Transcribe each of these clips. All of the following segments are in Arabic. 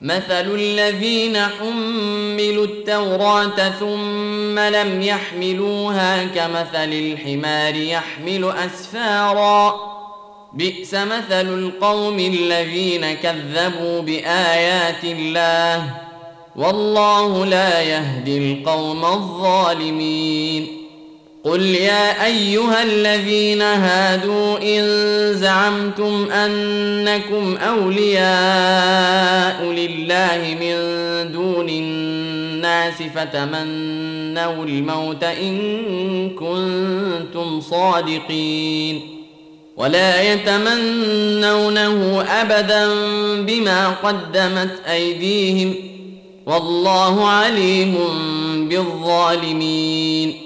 مثل الذين حملوا التوراه ثم لم يحملوها كمثل الحمار يحمل اسفارا بئس مثل القوم الذين كذبوا بايات الله والله لا يهدي القوم الظالمين قل يا ايها الذين هادوا ان زعمتم انكم اولياء لله من دون الناس فتمنوا الموت إن كنتم صادقين. ولا يتمنونه أبدا بما قدمت أيديهم. والله عليم بالظالمين.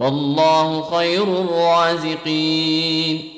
والله خير الرازقين.